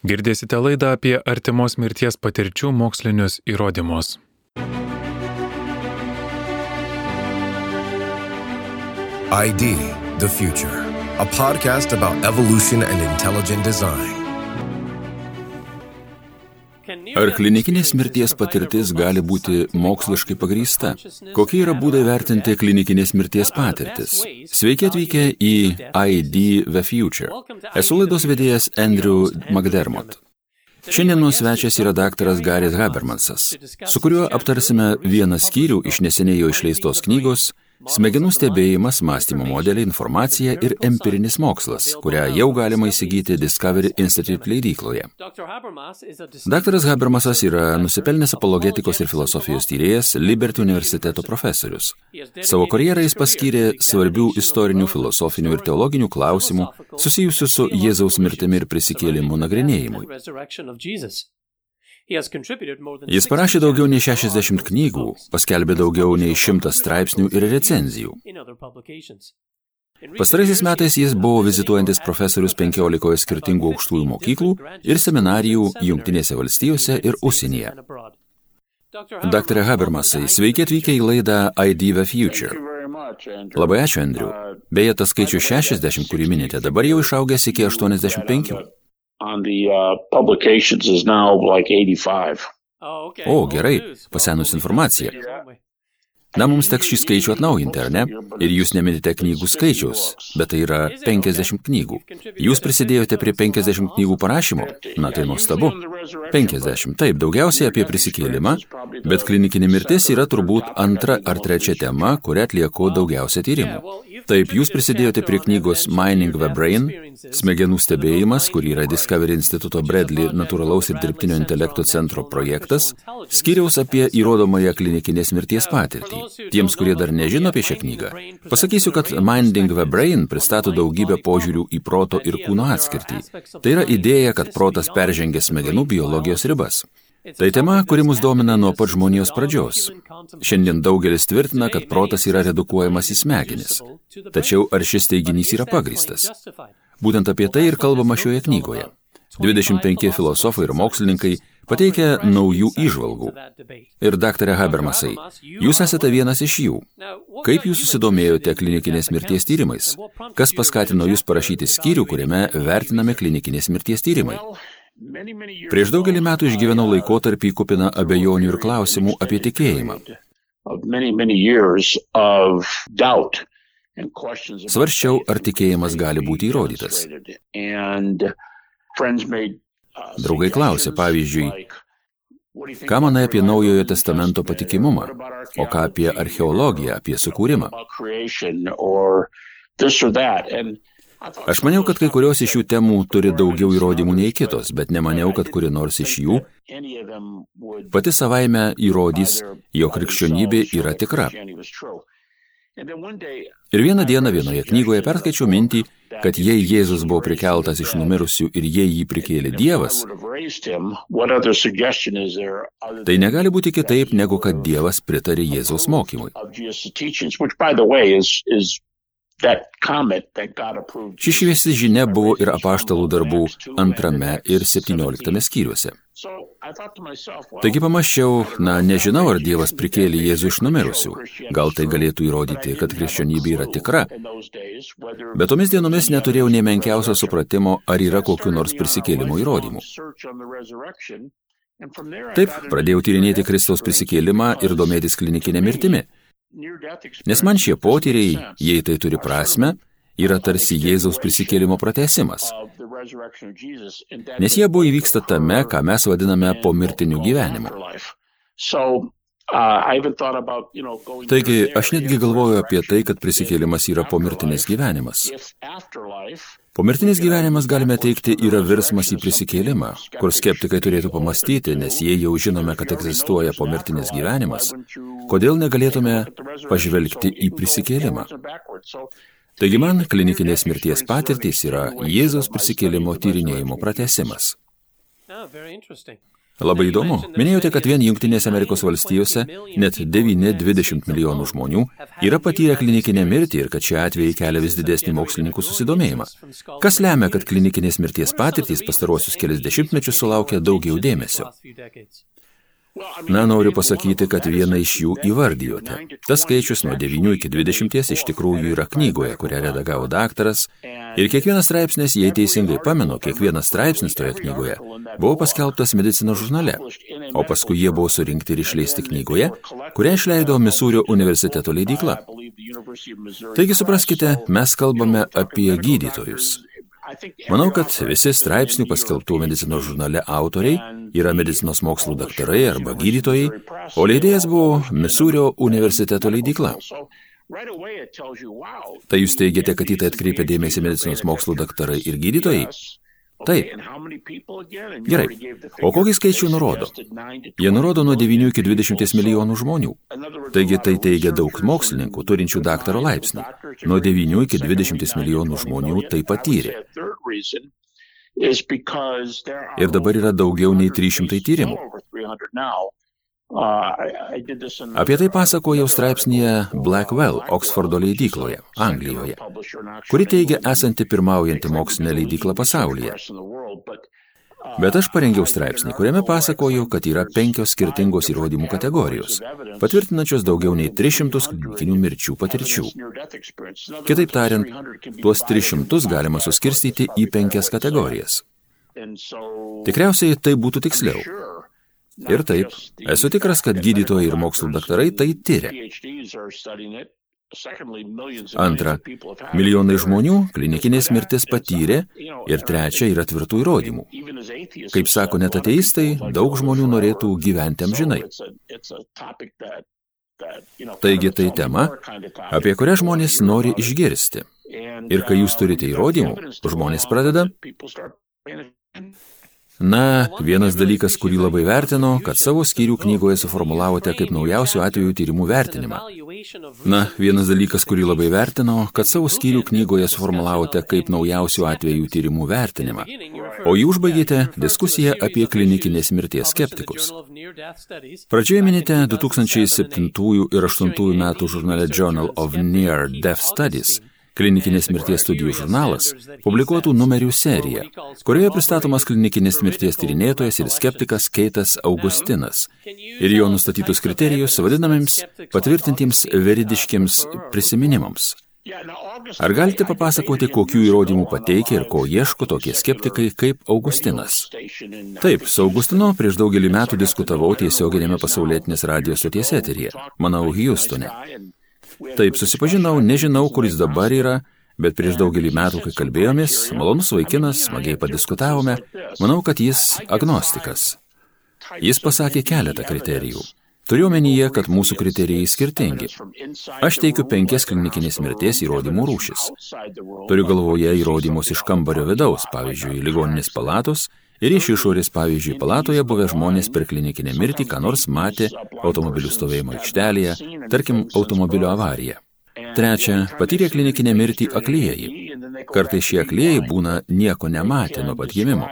Girdėsite laidą apie artimos mirties patirčių mokslinius įrodymus. ID The Future, a podcast about evolution and intelligent design. Ar klinikinės mirties patirtis gali būti moksliškai pagrįsta? Kokie yra būdai vertinti klinikinės mirties patirtis? Sveiki atvykę į ID The Future. Esu laidos vedėjas Andrew McDermott. Šiandienos svečias yra daktaras Garis Habermansas, su kuriuo aptarsime vieną skyrių iš neseniai jo išleistos knygos Smegenų stebėjimas, mąstymo modeliai, informacija ir empirinis mokslas, kurią jau galima įsigyti Discovery Institute leidykloje. Daktaras Habermasas yra nusipelnęs apologetikos ir filosofijos tyrėjas, Liberty universiteto profesorius. Savo karjerą jis paskyrė svarbių istorinių, filosofinių ir teologinių klausimų susijusių su Jėzaus mirtimi ir prisikėlimu nagrinėjimui. Jis parašė daugiau nei 60 knygų, paskelbė daugiau nei 100 straipsnių ir recenzijų. Pastaraisiais metais jis buvo vizituojantis profesorius 15 skirtingų aukštųjų mokyklų ir seminarijų Junktinėse valstijose ir užsienyje. Dr. Habermasai, sveiki atvykę į laidą ID the Future. Labai ačiū, Andriu. Beje, tas skaičius 60, kurį minite, dabar jau išaugęs iki 85 on the uh, publications is now like 85. O, gerai, pasenus informacija. Na, mums teks šį skaičių atnaujinti, ar ne? Ir jūs neminite knygų skaičiaus, bet tai yra 50 knygų. Jūs prisidėjote prie 50 knygų parašymo? Na, tai nuostabu. 50, taip, daugiausiai apie prisikėlimą, bet klinikinė mirtis yra turbūt antra ar trečia tema, kurią atlieku daugiausia tyrimų. Taip, jūs prisidėjote prie knygos Mining the Brain, smegenų stebėjimas, kur yra Discovery instituto Bradley natūralaus ir dirbtinio intelekto centro projektas, skiriaus apie įrodomąją klinikinės mirties patirtį. Tiems, kurie dar nežino apie šią knygą, pasakysiu, kad Minding the Brain pristato daugybę požiūrių į proto ir kūno atskirtį. Tai yra idėja, kad protas peržengia smegenų biologijos ribas. Tai tema, kuri mus domina nuo pat žmonijos pradžios. Šiandien daugelis tvirtina, kad protas yra redukuojamas į smegenis. Tačiau ar šis teiginys yra pagristas? Būtent apie tai ir kalbama šioje knygoje. 25 filosofai ir mokslininkai pateikia naujų įžvalgų. Ir daktarė Habermasai, jūs esate vienas iš jų. Kaip jūs susidomėjote klinikinės mirties tyrimais? Kas paskatino jūs parašyti skyrių, kuriame vertinami klinikinės mirties tyrimai? Prieš daugelį metų išgyvenau laikotarpį kupiną abejonių ir klausimų apie tikėjimą. Svarščiau, ar tikėjimas gali būti įrodytas. Draugai klausė, pavyzdžiui, ką manai apie Naujojo testamento patikimumą, o ką apie archeologiją, apie sukūrimą. Aš maniau, kad kai kurios iš šių temų turi daugiau įrodymų nei kitos, bet nemaniau, kad kuri nors iš jų pati savaime įrodys, jog krikščionybė yra tikra. Ir vieną dieną vienoje knygoje perskaičiau mintį, kad jei Jėzus buvo prikeltas iš numirusių ir jei jį prikėlė Dievas, tai negali būti kitaip, negu kad Dievas pritarė Jėzaus mokymui. Ši šviesi žinia buvo ir apaštalų darbų antrame ir septynioliktame skyriuose. Taigi pamačiau, na, nežinau, ar Dievas prikėlė Jėzų iš numirusių. Gal tai galėtų įrodyti, kad krikščionybė yra tikra. Bet tomis dienomis neturėjau nei menkiausio supratimo, ar yra kokiu nors prisikėlimo įrodymų. Taip, pradėjau tyrinėti Kristaus prisikėlimą ir domėtis klinikinė mirtimi. Nes man šie potyriai, jei tai turi prasme, yra tarsi Jėzaus prisikėlimo pratesimas. Nes jie buvo įvyksta tame, ką mes vadiname pomirtiniu gyvenimu. Taigi, aš netgi galvoju apie tai, kad prisikėlimas yra pomirtinis gyvenimas. Pomirtinis gyvenimas, galime teikti, yra virsmas į prisikėlimą, kur skeptikai turėtų pamastyti, nes jei jau žinome, kad egzistuoja pomirtinis gyvenimas, kodėl negalėtume pažvelgti į prisikėlimą? Taigi man klinikinės mirties patirtys yra Jėzaus prisikėlimo tyrinėjimo pratesimas. Labai įdomu. Minėjote, kad vien Junktinėse Amerikos valstijose net 9-20 milijonų žmonių yra patyrę klinikinę mirtį ir kad šie atvejai kelia vis didesnį mokslininkų susidomėjimą. Kas lemia, kad klinikinės mirties patirtys pastaruosius kelias dešimtmečius sulaukia daugiau dėmesio? Na, noriu pasakyti, kad vieną iš jų įvardijote. Tas skaičius nuo 9 iki 20 iš tikrųjų yra knygoje, kurią redagavo daktaras. Ir kiekvienas straipsnis, jei teisingai pamenu, kiekvienas straipsnis toje knygoje buvo paskelbtas medicinos žurnale, o paskui jie buvo surinkti ir išleisti knygoje, kurią išleido Misūrio universiteto leidykla. Taigi supraskite, mes kalbame apie gydytojus. Manau, kad visi straipsnių paskelbtų medicinos žurnale autoriai yra medicinos mokslų daktarai arba gydytojai, o leidėjas buvo Misūrio universiteto leidykla. Tai jūs teigiate, kad į tai atkreipia dėmesį medicinos mokslų daktarai ir gydytojai? Taip. Gerai. O kokį skaičių nurodo? Jie nurodo nuo 9 iki 20 milijonų žmonių. Taigi tai teigia daug mokslininkų turinčių daktaro laipsnį. Nuo 9 iki 20 milijonų žmonių tai patyrė. Ir dabar yra daugiau nei 300 tyrimų. Apie tai pasakojau straipsnėje Blackwell, Oksfordo leidykloje, Anglijoje, kuri teigia esanti pirmaujanti mokslinė leidykla pasaulyje. Bet aš parengiau straipsnį, kuriame pasakojau, kad yra penkios skirtingos įrodymų kategorijos, patvirtinančios daugiau nei 300 klinikinių mirčių patirčių. Kitaip tariant, tuos 300 galima suskirstyti į penkias kategorijas. Tikriausiai tai būtų tiksliau. Ir taip, esu tikras, kad gydytojai ir mokslo daktarai tai tyria. Antra, milijonai žmonių klinikinės mirtis patyrė ir trečia yra tvirtų įrodymų. Kaip sako net ateistai, daug žmonių norėtų gyventi amžinai. Taigi tai tema, apie kurią žmonės nori išgirsti. Ir kai jūs turite įrodymų, žmonės pradeda Na, vienas dalykas, kurį labai vertino, kad savo skyrių knygoje suformulavote kaip naujausių atvejų tyrimų vertinimą. Na, vienas dalykas, kurį labai vertino, kad savo skyrių knygoje suformulavote kaip naujausių atvejų tyrimų vertinimą. O jį užbaigėte diskusiją apie klinikinės mirties skeptikus. Pradžioje minite 2007 ir 2008 metų žurnale Journal of Near Death Studies klinikinės mirties studijų žurnalas publikuotų numerių seriją, kurioje pristatomas klinikinės mirties tyrinėtojas ir skeptikas Keitas Augustinas ir jo nustatytus kriterijus vadinamiems patvirtintiems veridiškiams prisiminimams. Ar galite papasakoti, kokių įrodymų pateikia ir ko ieško tokie skeptikai kaip Augustinas? Taip, su Augustinu prieš daugelį metų diskutavau tiesioginėme pasaulietinės radijos stoties eteryje, manau, Houstone. Taip, susipažinau, nežinau, kur jis dabar yra, bet prieš daugelį metų, kai kalbėjomės, malonus vaikinas, smagiai padiskutavome, manau, kad jis agnostikas. Jis pasakė keletą kriterijų. Turiu omenyje, kad mūsų kriterijai skirtingi. Aš teikiu penkias klinikinės mirties įrodymų rūšis. Turiu galvoje įrodymus iš kambario vidaus, pavyzdžiui, ligoninės palatos ir iš išorės, pavyzdžiui, palatoje buvę žmonės per klinikinę mirtį, ką nors matė automobilių stovėjimo aikštelėje, tarkim, automobilio avariją. Trečia, patyrė klinikinę mirtį aklieji. Kartais šie aklieji būna nieko nematę nuo pat gimimo.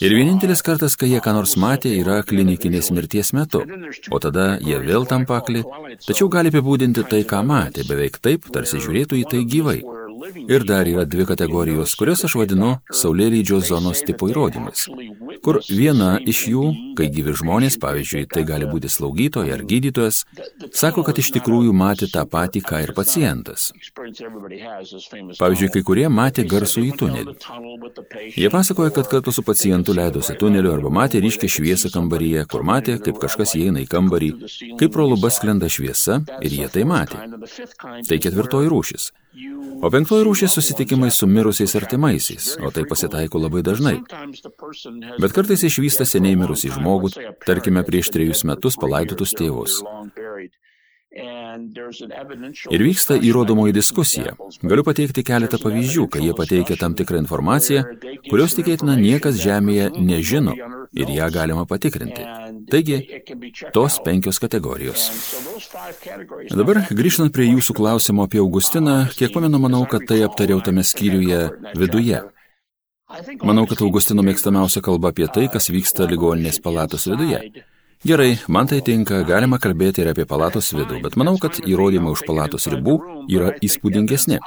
Ir vienintelis kartas, kai jie ką nors matė, yra klinikinės mirties metu, o tada jie vėl tampa akli, tačiau gali apibūdinti tai, ką matė, beveik taip, tarsi žiūrėtų į tai gyvai. Ir dar yra dvi kategorijos, kurias aš vadinu Saulėlydžio zonos tipo įrodymais, kur viena iš jų, kai gyvi žmonės, pavyzdžiui, tai gali būti slaugytoja ar gydytojas, sako, kad iš tikrųjų matė tą patį, ką ir pacientas. Pavyzdžiui, kai kurie matė garsų į tunelį. Jie pasakoja, kad kartu su pacientu leidosi tuneliu arba matė ryškę šviesą kambaryje, kur matė, kaip kažkas įeina į kambarį, kaip pro lubas sklenda šviesa ir jie tai matė. Tai ketvirtoji rūšis. O penktoji rūšis susitikimai su mirusiais artimaisiais, o tai pasitaiko labai dažnai. Bet kartais išvysta seniai mirusį žmogų, tarkime prieš trejus metus palaidotus tėvus. Ir vyksta įrodomoji diskusija. Galiu pateikti keletą pavyzdžių, kai jie pateikia tam tikrą informaciją, kurios tikėtina niekas Žemėje nežino ir ją galima patikrinti. Taigi, tos penkios kategorijos. Dabar grįžtant prie jūsų klausimo apie Augustiną, kiek pamenu, manau, kad tai aptariau tame skyriuje viduje. Manau, kad Augustino mėgstamiausia kalba apie tai, kas vyksta ligoninės palatos viduje. Gerai, man tai tinka, galima kalbėti ir apie palatos vidų, bet manau, kad įrodymai už palatos ribų yra įspūdingesni.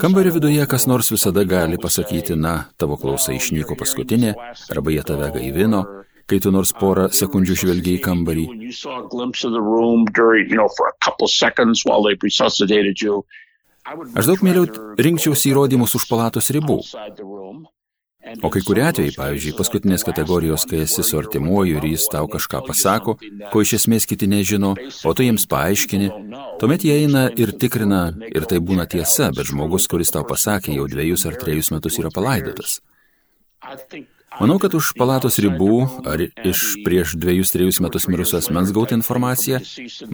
Kambario viduje kas nors visada gali pasakyti, na, tavo klausa išnyko paskutinė, arba jie tave gaivino, kai tu nors porą sekundžių žvelgiai į kambarį. Aš daug mieliau rinkčiausi įrodymus už palatos ribų. O kai kurie atvejai, pavyzdžiui, paskutinės kategorijos, kai esi su artimuoju ir jis tau kažką pasako, ko iš esmės kiti nežino, o tu jiems paaiškini, tuomet jie eina ir tikrina, ir tai būna tiesa, bet žmogus, kuris tau pasakė, jau dviejus ar trejus metus yra palaidotas. Manau, kad už palatos ribų ar iš prieš dviejus, trejus metus mirusio asmens gauti informaciją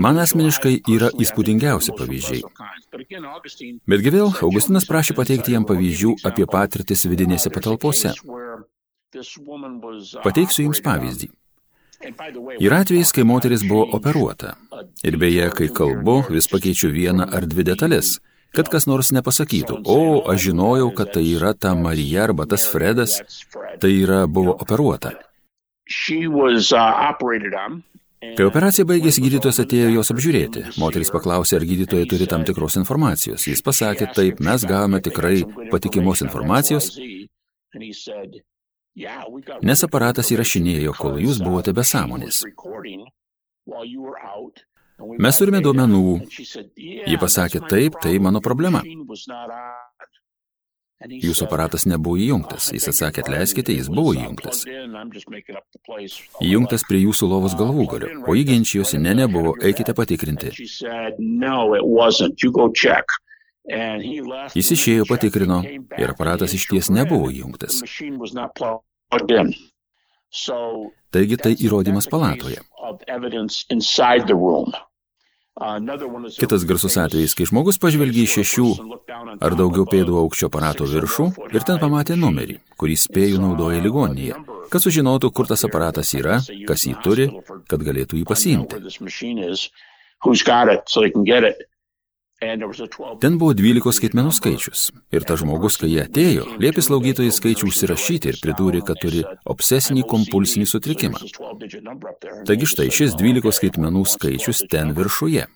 man asmeniškai yra įspūdingiausi pavyzdžiai. Betgi vėl Augustinas prašė pateikti jam pavyzdžių apie patirtis vidinėse patalpose. Pateiksiu jums pavyzdį. Yra atvejais, kai moteris buvo operuota. Ir beje, kai kalbu, vis pakeičiu vieną ar dvi detalės kad kas nors nepasakytų, o aš žinojau, kad tai yra ta Marija arba tas Fredas, tai yra buvo operuota. Kai operacija baigėsi, gydytojas atėjo jos apžiūrėti. Moteris paklausė, ar gydytojai turi tam tikros informacijos. Jis pasakė, taip, mes gavome tikrai patikimos informacijos, nes aparatas įrašinėjo, kol jūs buvote be sąmonės. Mes turime duomenų. Ji pasakė, taip, tai mano problema. Jūsų aparatas nebuvo įjungtas. Jis atsakė, atleiskite, jis buvo įjungtas. Įjungtas prie jūsų lovos galvūgalio, o jį ginčijosi, ne, nebuvo, eikite patikrinti. Jis išėjo patikrino ir aparatas iš ties nebuvo įjungtas. Taigi tai įrodymas palatoje. Kitas garsus atvejis, kai žmogus pažvelgė į šešių ar daugiau pėdų aukščio aparato viršų ir ten pamatė numerį, kurį spėjų naudoja ligoninėje, kad sužinotų, kur tas aparatas yra, kas jį turi, kad galėtų jį pasiimti. Ten buvo 12 skaitmenų skaičius. Ir tas žmogus, kai jie atėjo, liepė slaugytojai skaičių užsirašyti ir pridūrė, kad turi obsesinį kompulsinį sutrikimą. Taigi štai šis 12 skaitmenų skaičius ten viršuje.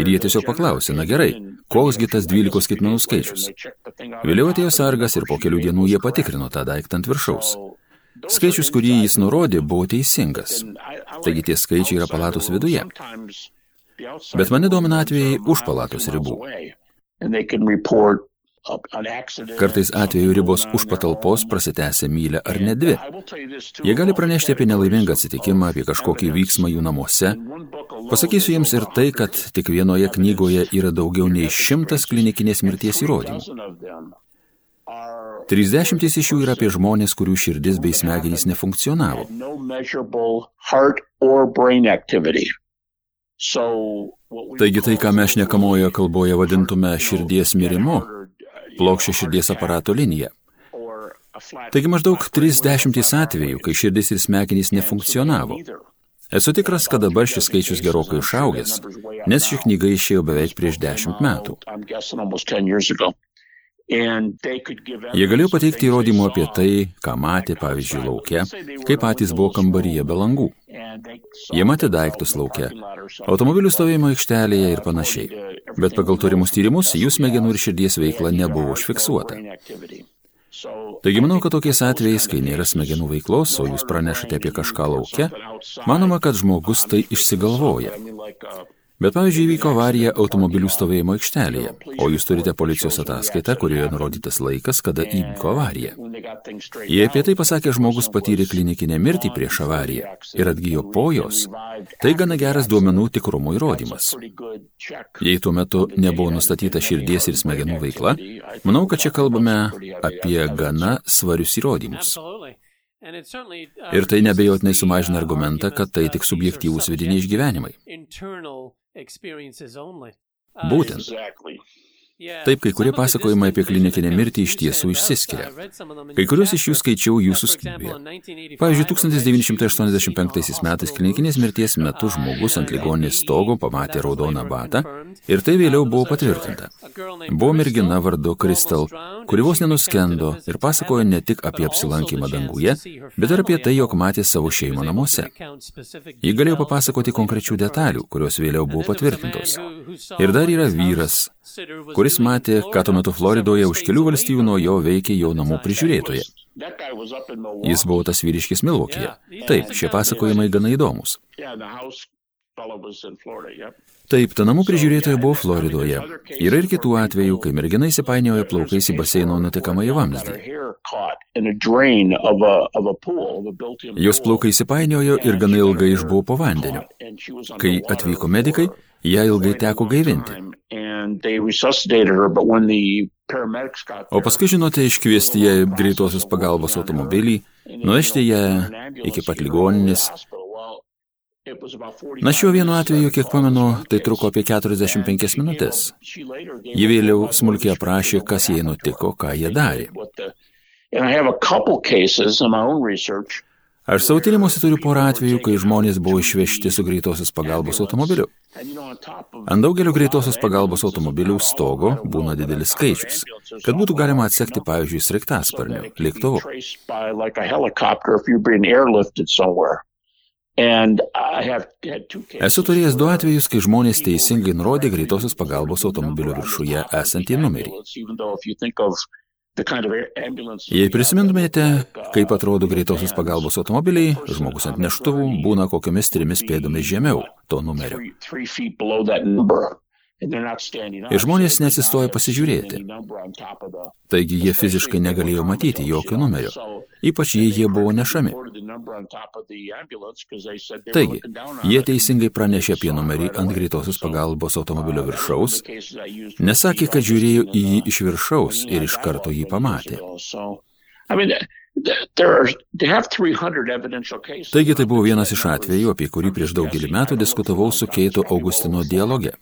Ir jie tiesiog paklausė, na gerai, koksgi tas 12 skaitmenų skaičius. Vėliau atėjo sargas ir po kelių dienų jie patikrino tą daiktą ant viršaus. Skaičius, kurį jis nurodė, buvo teisingas. Taigi tie skaičiai yra palatos viduje. Bet mane domina atvejai už palatos ribų. Kartais atveju ribos už patalpos prasitęsia mylę ar net dvi. Jie gali pranešti apie nelaimingą atsitikimą, apie kažkokį vyksmą jų namuose. Pasakysiu jiems ir tai, kad tik vienoje knygoje yra daugiau nei šimtas klinikinės mirties įrodymų. 30 iš jų yra apie žmonės, kurių širdis bei smegenys nefunkcionavo. Taigi tai, ką mes šnekamoje kalboje vadintume širdies mirimu, plokščia širdies aparato linija. Taigi maždaug 30 atvejų, kai širdis ir smegenys nefunkcionavo. Esu tikras, kad dabar šis skaičius gerokai išaugęs, nes ši knyga išėjo beveik prieš 10 metų. Jie galėjo pateikti įrodymų apie tai, ką matė, pavyzdžiui, laukia, kaip patys buvo kambaryje be langų. Jie matė daiktus laukia, automobilių stovėjimo aikštelėje ir panašiai. Bet pagal turimus tyrimus jų smegenų ir širdies veikla nebuvo užfiksuota. Taigi manau, kad tokiais atvejais, kai nėra smegenų veiklos, o jūs pranešate apie kažką laukia, manoma, kad žmogus tai išsigalvoja. Bet pavyzdžiui, įvyko avarija automobilių stovėjimo aikštelėje, o jūs turite policijos ataskaitą, kurioje nurodytas laikas, kada įvyko avarija. Jei apie tai pasakė žmogus patyrė klinikinę mirtį prieš avariją ir atgyjo po jos, tai gana geras duomenų tikrumo įrodymas. Jei tuo metu nebuvo nustatyta širdies ir smegenų veikla, manau, kad čia kalbame apie gana svarius įrodymus. Ir tai nebejotinai sumažina argumentą, kad tai tik subjektyvūs vidiniai išgyvenimai. experiences only. Uh, Exactly. Taip, kai kurie pasakojimai apie klinikinę mirtį iš tiesų išsiskiria. Kai kuriuos iš jų skaičiau jūsų skyriuje. Pavyzdžiui, 1985 metais klinikinės mirties metu žmogus ant ligoninės stogo pamatė raudoną batą ir tai vėliau buvo patvirtinta. Buvo mergina vardu Kristal, kuri vos nenuskendo ir pasakojo ne tik apie apsilankymą danguje, bet ir apie tai, jog matė savo šeimą namuose. Ji galėjo papasakoti konkrečių detalių, kurios vėliau buvo patvirtintos. Ir dar yra vyras, kuris matė, ką tuo metu Floridoje už kelių valstybių nuo jo veikė jo namų prižiūrėtoje. Jis buvo tas vyriškis Milvokėje. Taip, šie pasakojimai gana įdomus. Taip, ta namų prižiūrėtoja buvo Floridoje. Yra ir kitų atvejų, kai mergina įsipainiojo plaukais į baseino nutekamą į vamzdį. Jos plaukai įsipainiojo ir gana ilgai išbuvo po vandeniu. Kai atvyko medikai, ją ilgai teko gaivinti. O paskui, žinote, iškviesti ją greitosios pagalbos automobilį, nuvežti ją iki pat ligoninės. Na šiuo vienu atveju, kiek pamenu, tai truko apie 45 minutės. Ji vėliau smulkiai aprašė, kas jai nutiko, ką jie darė. Aš savo tyrimuose turiu porą atvejų, kai žmonės buvo išvežti su greitosios pagalbos automobiliu. Ant daugelio greitosios pagalbos automobilių stogo būna didelis skaičius, kad būtų galima atsekti, pavyzdžiui, sraigtasparnių, lėktuvu. Esu turėjęs du atvejus, kai žmonės teisingai nurodė greitosios pagalbos automobilio viršuje esantį numerį. Jei prisimintumėte, kaip atrodo greitosios pagalbos automobiliai, žmogus ant neštuvų būna kokiomis trimis pėdomis žemiau to numerio. Ir žmonės nesistoja pasižiūrėti. Taigi jie fiziškai negalėjo matyti jokio numerio, ypač jei jie buvo nešami. Taigi, jie teisingai pranešė apie numerį ant greitosios pagalbos automobilio viršaus, nesakė, kad žiūrėjo į jį iš viršaus ir iš karto jį pamatė. Taigi tai buvo vienas iš atvejų, apie kurį prieš daugelį metų diskutavau su Keitu Augustino dialoge.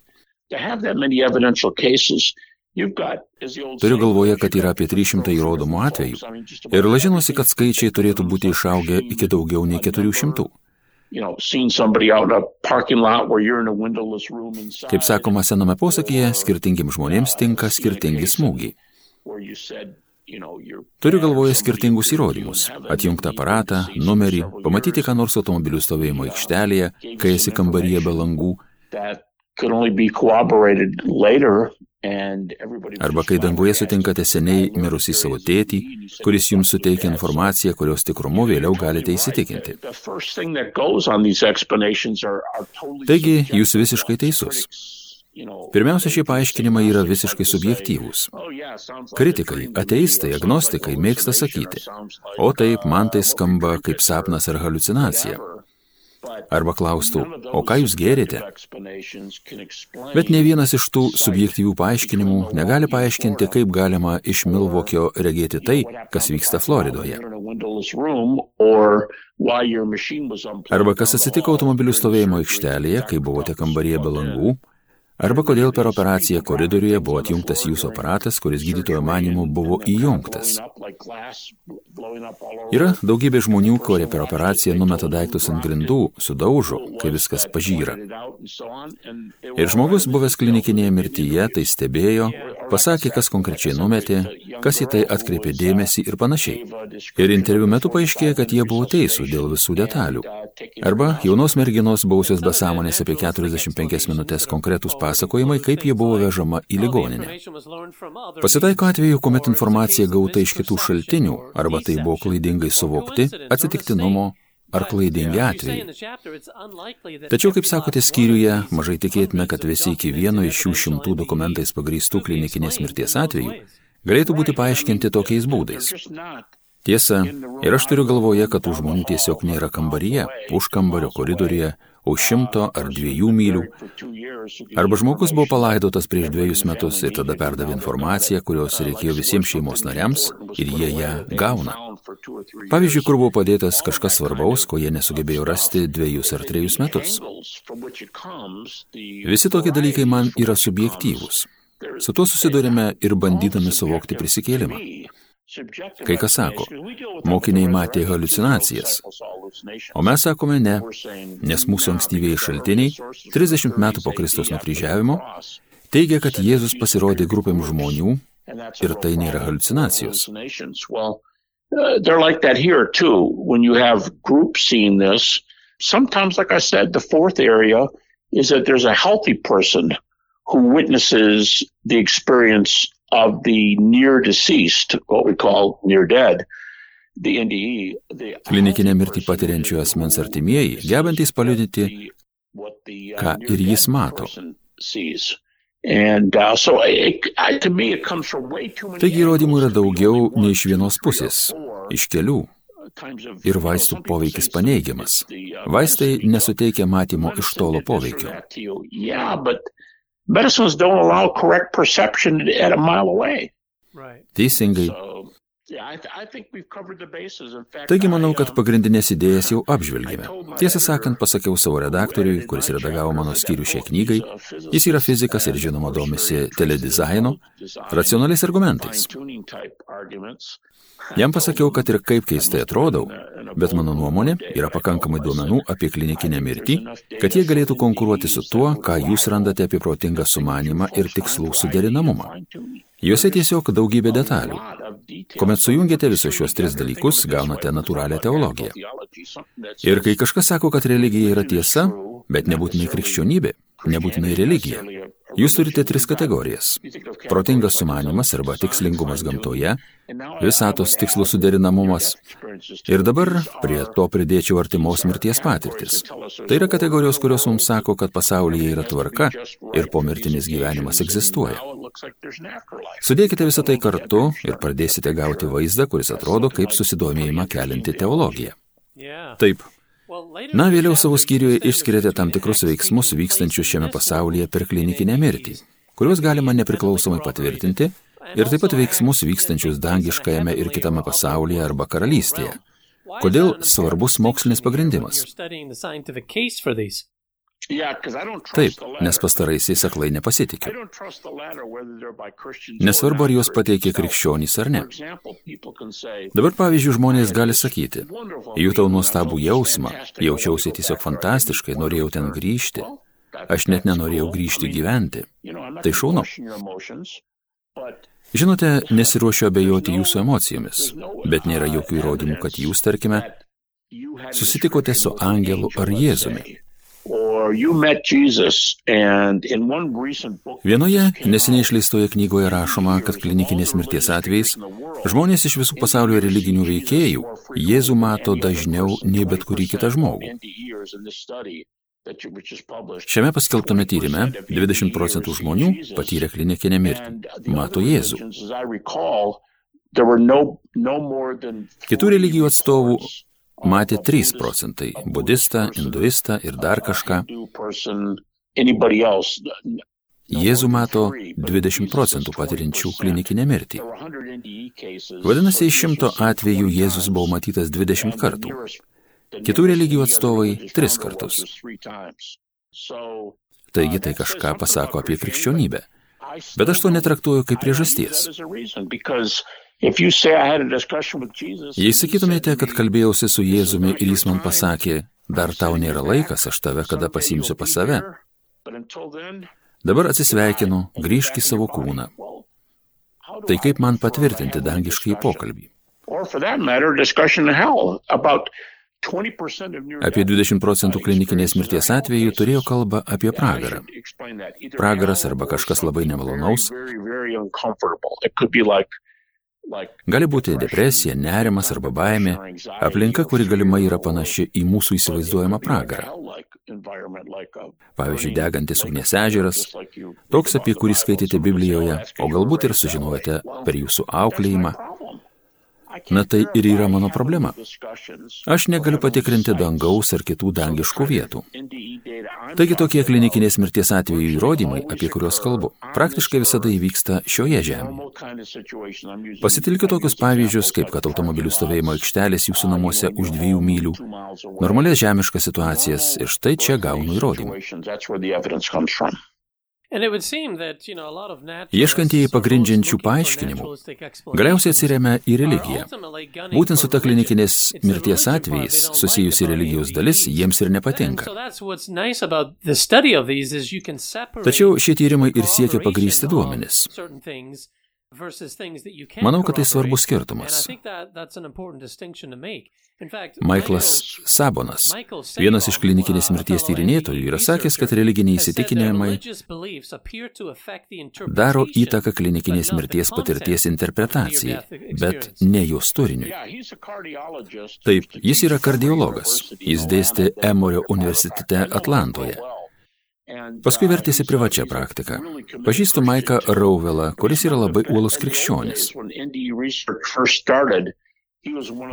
Turiu galvoje, kad yra apie 300 įrodomų atvejų. Ir lažinosi, kad skaičiai turėtų būti išaugę iki daugiau nei 400. Kaip sakoma sename posakyje, skirtingiams žmonėms tinka skirtingi smūgiai. Turiu galvoje skirtingus įrodymus - atjungtą aparatą, numerį, pamatyti ką nors automobilių stovėjimo aikštelėje, kai esi kambaryje be langų, Arba kai danguje sutinkate seniai mirusį savo tėtį, kuris jums suteikia informaciją, kurios tikrumu vėliau galite įsitikinti. Taigi, jūs visiškai teisus. Pirmiausia, šie paaiškinimai yra visiškai subjektyvūs. Kritikai, ateistai, agnostikai mėgsta sakyti, o taip, man tai skamba kaip sapnas ar halucinacija. Arba klaustų, o ką jūs gėrėte? Bet ne vienas iš tų subjektyvių paaiškinimų negali paaiškinti, kaip galima iš Milvokio regėti tai, kas vyksta Floridoje. Arba kas atsitiko automobilių stovėjimo aikštelėje, kai buvote kambaryje be langų, arba kodėl per operaciją koridoriuje buvo atjungtas jūsų aparatas, kuris gydytojo manimu buvo įjungtas. Yra daugybė žmonių, kurie per operaciją numeta daiktus ant grindų, sudaužo, kai viskas pažyra. Ir žmogus buvęs klinikinėje mirtyje tai stebėjo, pasakė, kas konkrečiai numetė, kas į tai atkreipė dėmesį ir panašiai. Ir interviu metu paaiškėjo, kad jie buvo teisų dėl visų detalių. Arba jaunos merginos buvusios be sąmonės apie 45 minutės konkretus pasakojimai, kaip jie buvo vežama į ligoninę. Pasitaiko atveju, kuomet informacija gauta iš kitų šaltinių, arba tai buvo klaidingai suvokti, atsitiktinumo ar klaidingi atvejai. Tačiau, kaip sakote skyriuje, mažai tikėtina, kad visi iki vieno iš šių šimtų dokumentais pagrįstų klinikinės mirties atvejų galėtų būti paaiškinti tokiais būdais. Tiesa, ir aš turiu galvoje, kad tų žmonių tiesiog nėra kambaryje, už kambario koridoriuje, už šimto ar dviejų mylių. Arba žmogus buvo palaidotas prieš dviejus metus ir tada perdavė informaciją, kurios reikėjo visiems šeimos nariams ir jie ją gauna. Pavyzdžiui, kur buvo padėtas kažkas svarbaus, ko jie nesugebėjo rasti dviejus ar trejus metus. Visi tokie dalykai man yra subjektyvūs. Su tuo susidurime ir bandydami suvokti prisikėlimą. Kai kas sako, mokiniai matė halucinacijas, o mes sakome ne, nes mūsų ankstyvieji šaltiniai, 30 metų po Kristaus nukryžiavimo, teigia, kad Jėzus pasirodė grupėm žmonių ir tai nėra halucinacijos. Uh, they're like that here too. When you have groups seeing this, sometimes, like I said, the fourth area is that there's a healthy person who witnesses the experience of the near deceased, what we call near dead. Klinikinę mirtį patiriančių asmens artimieji, gebantys paliudyti, ką ir jis mato. Taigi įrodymų yra daugiau nei iš vienos pusės, iš kelių. Ir vaistų poveikis paneigiamas. Vaistai nesuteikia matymo iš tolo poveikio. medicines don't allow correct perception at a mile away. Right. These things so, Taigi manau, kad pagrindinės idėjas jau apžvelgėme. Tiesą sakant, pasakiau savo redaktoriui, kuris redagavo mano skyrių šiai knygai, jis yra fizikas ir žinoma domisi teledizainu, racionaliais argumentais. Jam pasakiau, kad ir kaip keistai atrodau, bet mano nuomonė yra pakankamai duomenų apie klinikinę mirtį, kad jie galėtų konkuruoti su tuo, ką jūs randate apie protingą sumanimą ir tikslų suderinamumą. Juose tiesiog daugybė detalių. Kuomet sujungiate visus šios tris dalykus, gaunate natūralią teologiją. Ir kai kažkas sako, kad religija yra tiesa, bet nebūtinai krikščionybė, nebūtinai religija, Jūs turite tris kategorijas - protingas sumanimas arba tikslingumas gamtoje, visatos tikslų suderinamumas ir dabar prie to pridėčiau artimos mirties patirtis. Tai yra kategorijos, kurios mums sako, kad pasaulyje yra tvarka ir pomirtinis gyvenimas egzistuoja. Sudėkite visą tai kartu ir pradėsite gauti vaizdą, kuris atrodo kaip susidomėjimą kelinti teologiją. Taip, Na, vėliau savo skyriuje išskiriate tam tikrus veiksmus vykstančius šiame pasaulyje per klinikinę mirtį, kuriuos galima nepriklausomai patvirtinti, ir taip pat veiksmus vykstančius dangiškajame ir kitame pasaulyje arba karalystėje. Kodėl svarbus mokslinis pagrindimas? Taip, nes pastaraisiais aklai nepasitikiu. Nesvarbu, ar juos pateikė krikščionys ar ne. Dabar, pavyzdžiui, žmonės gali sakyti, jutau nuostabų jausmą, jaučiausi tiesiog fantastiškai, norėjau ten grįžti, aš net nenorėjau grįžti gyventi. Tai šaunu. Žinote, nesiruošiu abejoti jūsų emocijomis, bet nėra jokių įrodymų, kad jūs, tarkime, susitikote su angelu ar Jėzumi. Vienoje neseniai išleistoje knygoje rašoma, kad klinikinės mirties atvejais žmonės iš visų pasaulio religinių veikėjų Jėzų mato dažniau nei bet kurį kitą žmogų. Šiame paskelbtame tyrimė 20 procentų žmonių patyrė klinikinę mirtį, mato Jėzų. Kitų religijų atstovų matė 3 procentai - budistą, hinduistą ir dar kažką. Jėzų mato 20 procentų patiriančių klinikinę mirtį. Vadinasi, iš šimto atvejų Jėzus buvo matytas 20 kartų. Kitų religijų atstovai 3 kartus. Taigi tai kažką pasako apie krikščionybę. Bet aš to netraktuoju kaip priežasties. Jei sakytumėte, kad kalbėjausi su Jėzumi ir jis man pasakė, dar tau nėra laikas, aš tave kada pasimsiu pas save. Dabar atsisveikinu, grįžk į savo kūną. Tai kaip man patvirtinti dangiškai pokalbį? Apie 20 procentų klinikinės mirties atvejų turėjo kalbą apie pragarą. Pragaras arba kažkas labai nemalonaus Gali būti depresija, nerimas arba baimė, aplinka, kuri galimai yra panaši į mūsų įsivaizduojamą pragarą. Pavyzdžiui, degantis ugnies ežeras, toks, apie kurį skaitėte Biblijoje, o galbūt ir sužinojote per jūsų auklėjimą, Na tai ir yra mano problema. Aš negaliu patikrinti dangaus ar kitų dangiškų vietų. Taigi tokie klinikinės mirties atvejų įrodymai, apie kuriuos kalbu, praktiškai visada įvyksta šioje žemėje. Pasitelkiu tokius pavyzdžius, kaip kad automobilių stovėjimo aikštelės jūsų namuose už dviejų mylių, normalias žemiškas situacijas ir štai čia gaunu įrodymų. Ieškantieji pagrindžiančių paaiškinimų galiausiai atsiriamia į religiją. Būtent su ta klinikinės mirties atvejais susijusi religijos dalis jiems ir nepatinka. Tačiau šie tyrimai ir siekia pagrysti duomenis. Manau, kad tai svarbus skirtumas. Michaelas Sabonas, vienas iš klinikinės mirties tyrinėtojų, yra sakęs, kad religiniai įsitikinimai daro įtaką klinikinės mirties patirties interpretacijai, bet ne jos turiniui. Taip, jis yra kardiologas. Jis dėstė Emorio universitete Atlantoje. Paskui vertėsi privačią praktiką. Pažįstu Maiką Rauvelą, kuris yra labai uolus krikščionis.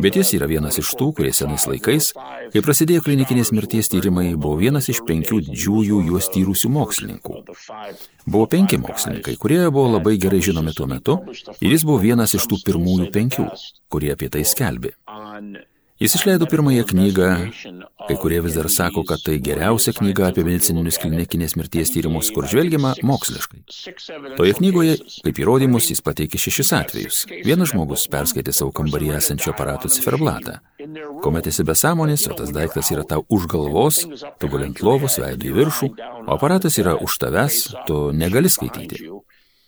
Bet jis yra vienas iš tų, kurie senais laikais, kai prasidėjo klinikinės mirties tyrimai, buvo vienas iš penkių didžiųjų juos tyrusių mokslininkų. Buvo penki mokslininkai, kurie buvo labai gerai žinomi tuo metu, ir jis buvo vienas iš tų pirmųjų penkių, kurie apie tai skelbė. Jis išleido pirmąją knygą, kai kurie vis dar sako, kad tai geriausia knyga apie medicininius klinikinės mirties tyrimus, kur žvelgiama moksliškai. Toje knygoje, kaip įrodymus, jis pateikė šešis atvejus. Vienas žmogus perskaitė savo kambaryje esančio aparato ciferblatą. Kuomet esi be sąmonės, o tas daiktas yra tau už galvos, tu gulint lovos, veidų į viršų, o aparatas yra už tavęs, tu negali skaityti.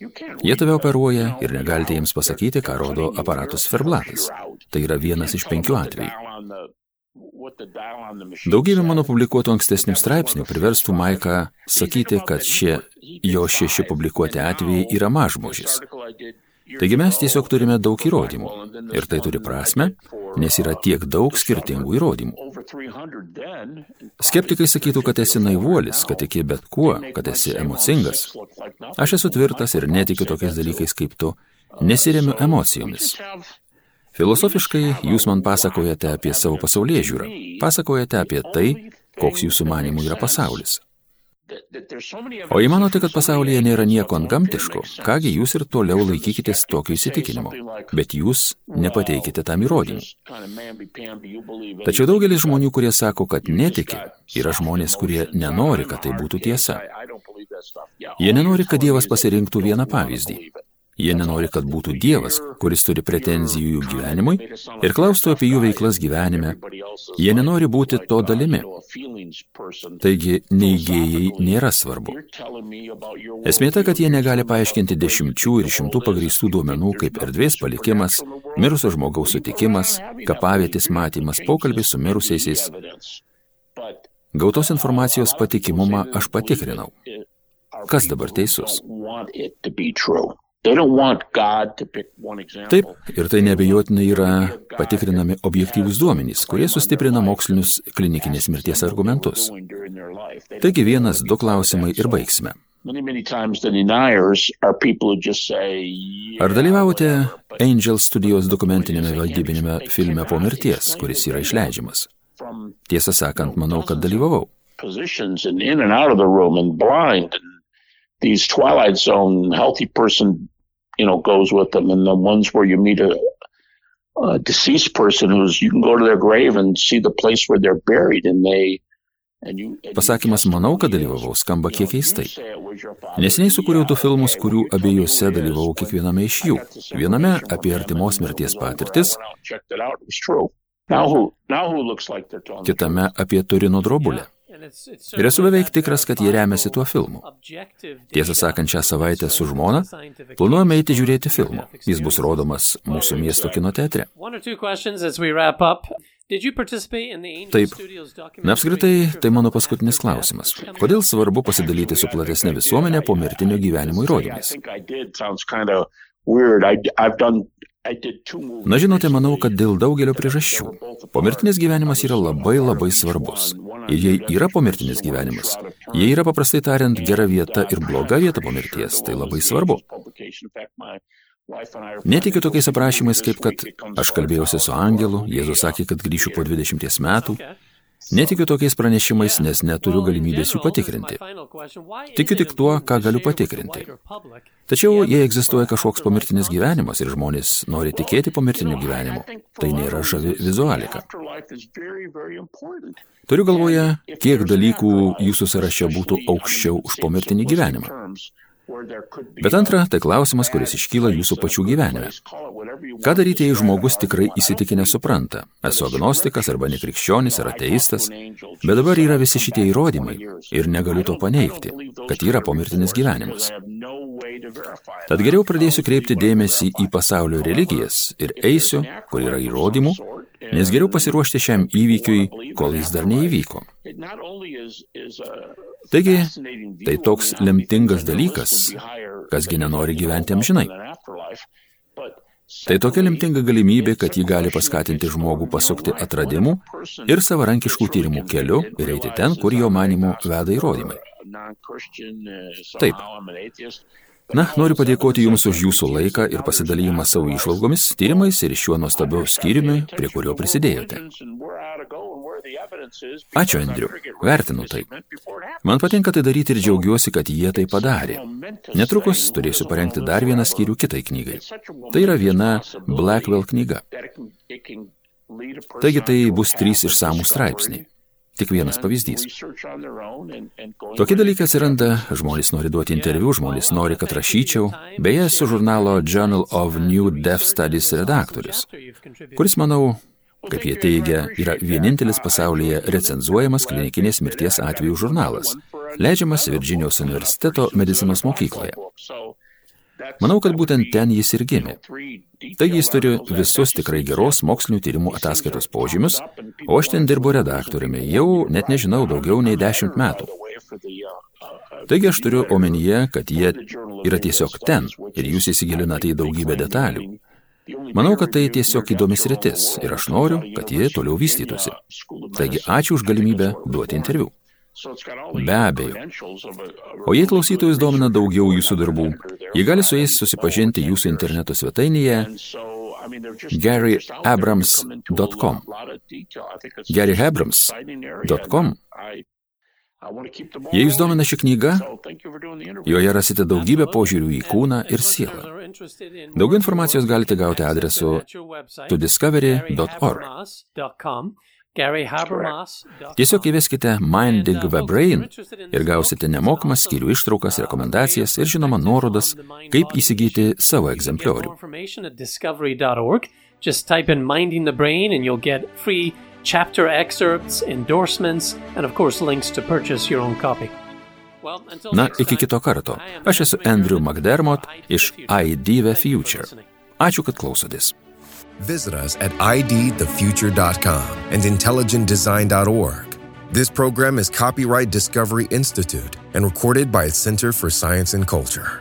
Jie tave operuoja ir negalite jiems pasakyti, ką rodo aparatus ferblatas. Tai yra vienas iš penkių atvejų. Daugybė mano publikuotų ankstesnių straipsnių priverstų Maiką sakyti, kad šie jo šeši publikuoti atvejai yra mažmožis. Taigi mes tiesiog turime daug įrodymų. Ir tai turi prasme, nes yra tiek daug skirtingų įrodymų. Skeptikai sakytų, kad esi naivuolis, kad tiki bet kuo, kad esi emocingas. Aš esu tvirtas ir netikiu tokiais dalykais kaip tu. Nesiremiu emocijomis. Filosofiškai jūs man pasakojate apie savo pasaulyje žiūrą. Pasakojate apie tai, koks jūsų manimų yra pasaulis. O jei manote, kad pasaulyje nėra nieko antgamtiško, kągi jūs ir toliau laikykitės tokio įsitikinimo, bet jūs nepateikite tam įrodymų. Tačiau daugelis žmonių, kurie sako, kad netiki, yra žmonės, kurie nenori, kad tai būtų tiesa. Jie nenori, kad Dievas pasirinktų vieną pavyzdį. Jie nenori, kad būtų Dievas, kuris turi pretenzijų jų gyvenimui ir klaustų apie jų veiklas gyvenime. Jie nenori būti to dalimi. Taigi, neįgėjai nėra svarbu. Esmė ta, kad jie negali paaiškinti dešimčių ir šimtų pagrįstų duomenų kaip erdvės palikimas, mirusio žmogaus sutikimas, kapavietės matymas, pokalbis su mirusiaisiais. Gautos informacijos patikimumą aš patikrinau. Kas dabar teisus? Taip, ir tai nebejotinai yra patikrinami objektyvūs duomenys, kurie sustiprina mokslinius klinikinės mirties argumentus. Taigi vienas, du klausimai ir baigsime. Ar dalyvavote Angel studijos dokumentinėme vaidybinėme filme po mirties, kuris yra išleidžiamas? Tiesą sakant, manau, kad dalyvavau these twilight zone healthy person you know goes with them. And the ones where you meet a, a deceased person who's you can go to their grave and see the place where they're buried and they Pasakymas manau, kad dalyvavau. Skamba kiek keistai. Neseniai sukūriau du filmus, kurių abiejose dalyvavau kiekviename iš jų. Viename apie artimos mirties patirtis, kitame apie Turino drobulę. Ir esu beveik tikras, kad jie remiasi tuo filmu. Tiesą sakant, šią savaitę su žmona planuojame eiti žiūrėti filmų. Jis bus rodomas mūsų miesto kino teatre. Taip. Na apskritai, tai mano paskutinis klausimas. Kodėl svarbu pasidalyti su platesnė visuomenė po mirtinio gyvenimo įrodymais? Na žinote, manau, kad dėl daugelio priežasčių. Pomirtinis gyvenimas yra labai labai svarbus. Ir jei yra pomirtinis gyvenimas, jei yra paprastai tariant gera vieta ir bloga vieta po mirties, tai labai svarbu. Netikiu tokiais aprašymais, kaip kad aš kalbėjausi su angelu, Jėzus sakė, kad grįšiu po 20 metų. Netikiu tokiais pranešimais, nes neturiu galimybės jų patikrinti. Tikiu tik tuo, ką galiu patikrinti. Tačiau jei egzistuoja kažkoks pomirtinis gyvenimas ir žmonės nori tikėti pomirtiniu gyvenimu, tai nėra žavi vizualika. Turiu galvoje, kiek dalykų jūsų sąraše būtų aukščiau už pomirtinį gyvenimą. Bet antra, tai klausimas, kuris iškyla jūsų pačių gyvenime. Ką daryti, jei žmogus tikrai įsitikinę supranta, esu agnostikas arba nekrikščionis ar ateistas, bet dabar yra visi šitie įrodymai ir negaliu to paneigti, kad yra pomirtinis gyvenimas. Tad geriau pradėsiu kreipti dėmesį į pasaulio religijas ir eisiu, kur yra įrodymų, nes geriau pasiruošti šiam įvykiui, kol jis dar neįvyko. Taigi, tai toks lemtingas dalykas, kasgi nenori gyventi amžinai. Tai tokia lemtinga galimybė, kad ji gali paskatinti žmogų pasukti atradimų ir savarankiškų tyrimų keliu ir eiti ten, kur jo manimų veda įrodymai. Taip. Na, noriu padėkoti Jums už Jūsų laiką ir pasidalymą savo išvalgomis, tyrimais ir šiuo nuostabiu skyriumi, prie kurio prisidėjote. Ačiū, Andriu. Vertinu tai. Man patinka tai daryti ir džiaugiuosi, kad jie tai padarė. Netrukus turėsiu parengti dar vieną skyrių kitai knygai. Tai yra viena Blackwell knyga. Taigi tai bus trys išsamų straipsniai. Tik vienas pavyzdys. Tokie dalykai atsiranda, žmonės nori duoti interviu, žmonės nori, kad rašyčiau. Beje, esu žurnalo Journal of New Death Studies redaktorius, kuris, manau, kaip jie teigia, yra vienintelis pasaulyje recenzuojamas klinikinės mirties atvejų žurnalas, leidžiamas Virginijos universiteto medicinos mokykloje. Manau, kad būtent ten jis ir gimė. Taigi jis turi visus tikrai geros mokslinių tyrimų ataskaitos požymius, o aš ten dirbu redaktoriumi jau, net nežinau, daugiau nei dešimt metų. Taigi aš turiu omenyje, kad jie yra tiesiog ten ir jūs įsigilinate į daugybę detalių. Manau, kad tai tiesiog įdomis rytis ir aš noriu, kad jie toliau vystytųsi. Taigi ačiū už galimybę duoti interviu. Be abejo. O jei klausytojus domina daugiau jūsų darbų, jie gali su jais susipažinti jūsų interneto svetainėje garyabrams.com. garyabrams.com. Jei jūs domina ši knyga, joje rasite daugybę požiūrių į kūną ir sielą. Daugiau informacijos galite gauti adresu todiscovery.org. Tiesiog įveskite Minding the Brain ir gausite nemokamas skyrių ištraukas, rekomendacijas ir žinoma nuorodas, kaip įsigyti savo egzempliorių. Just type in Minding the Brain and you'll get free chapter excerpts, endorsements, and of course links to purchase your own copy. Na, iki kito karto. Aš esu Andrew McDermott iš ID The Future. Ačiū, kad klausotės. Visit us at idthefuture.com and intelligentdesign.org. This program is copyright Discovery Institute and recorded by its Center for Science and Culture.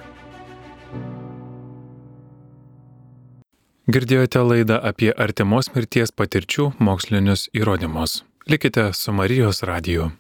Girdėjote laidą apie artimos mirties patirčių mokslinius įrodymus. Likite su Marijos radiju.